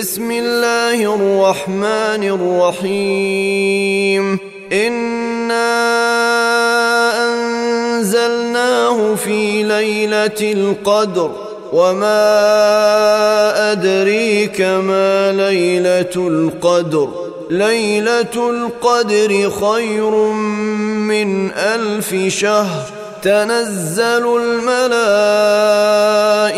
بسم الله الرحمن الرحيم. إنا أنزلناه في ليلة القدر. وما أدريك ما ليلة القدر. ليلة القدر خير من ألف شهر. تنزل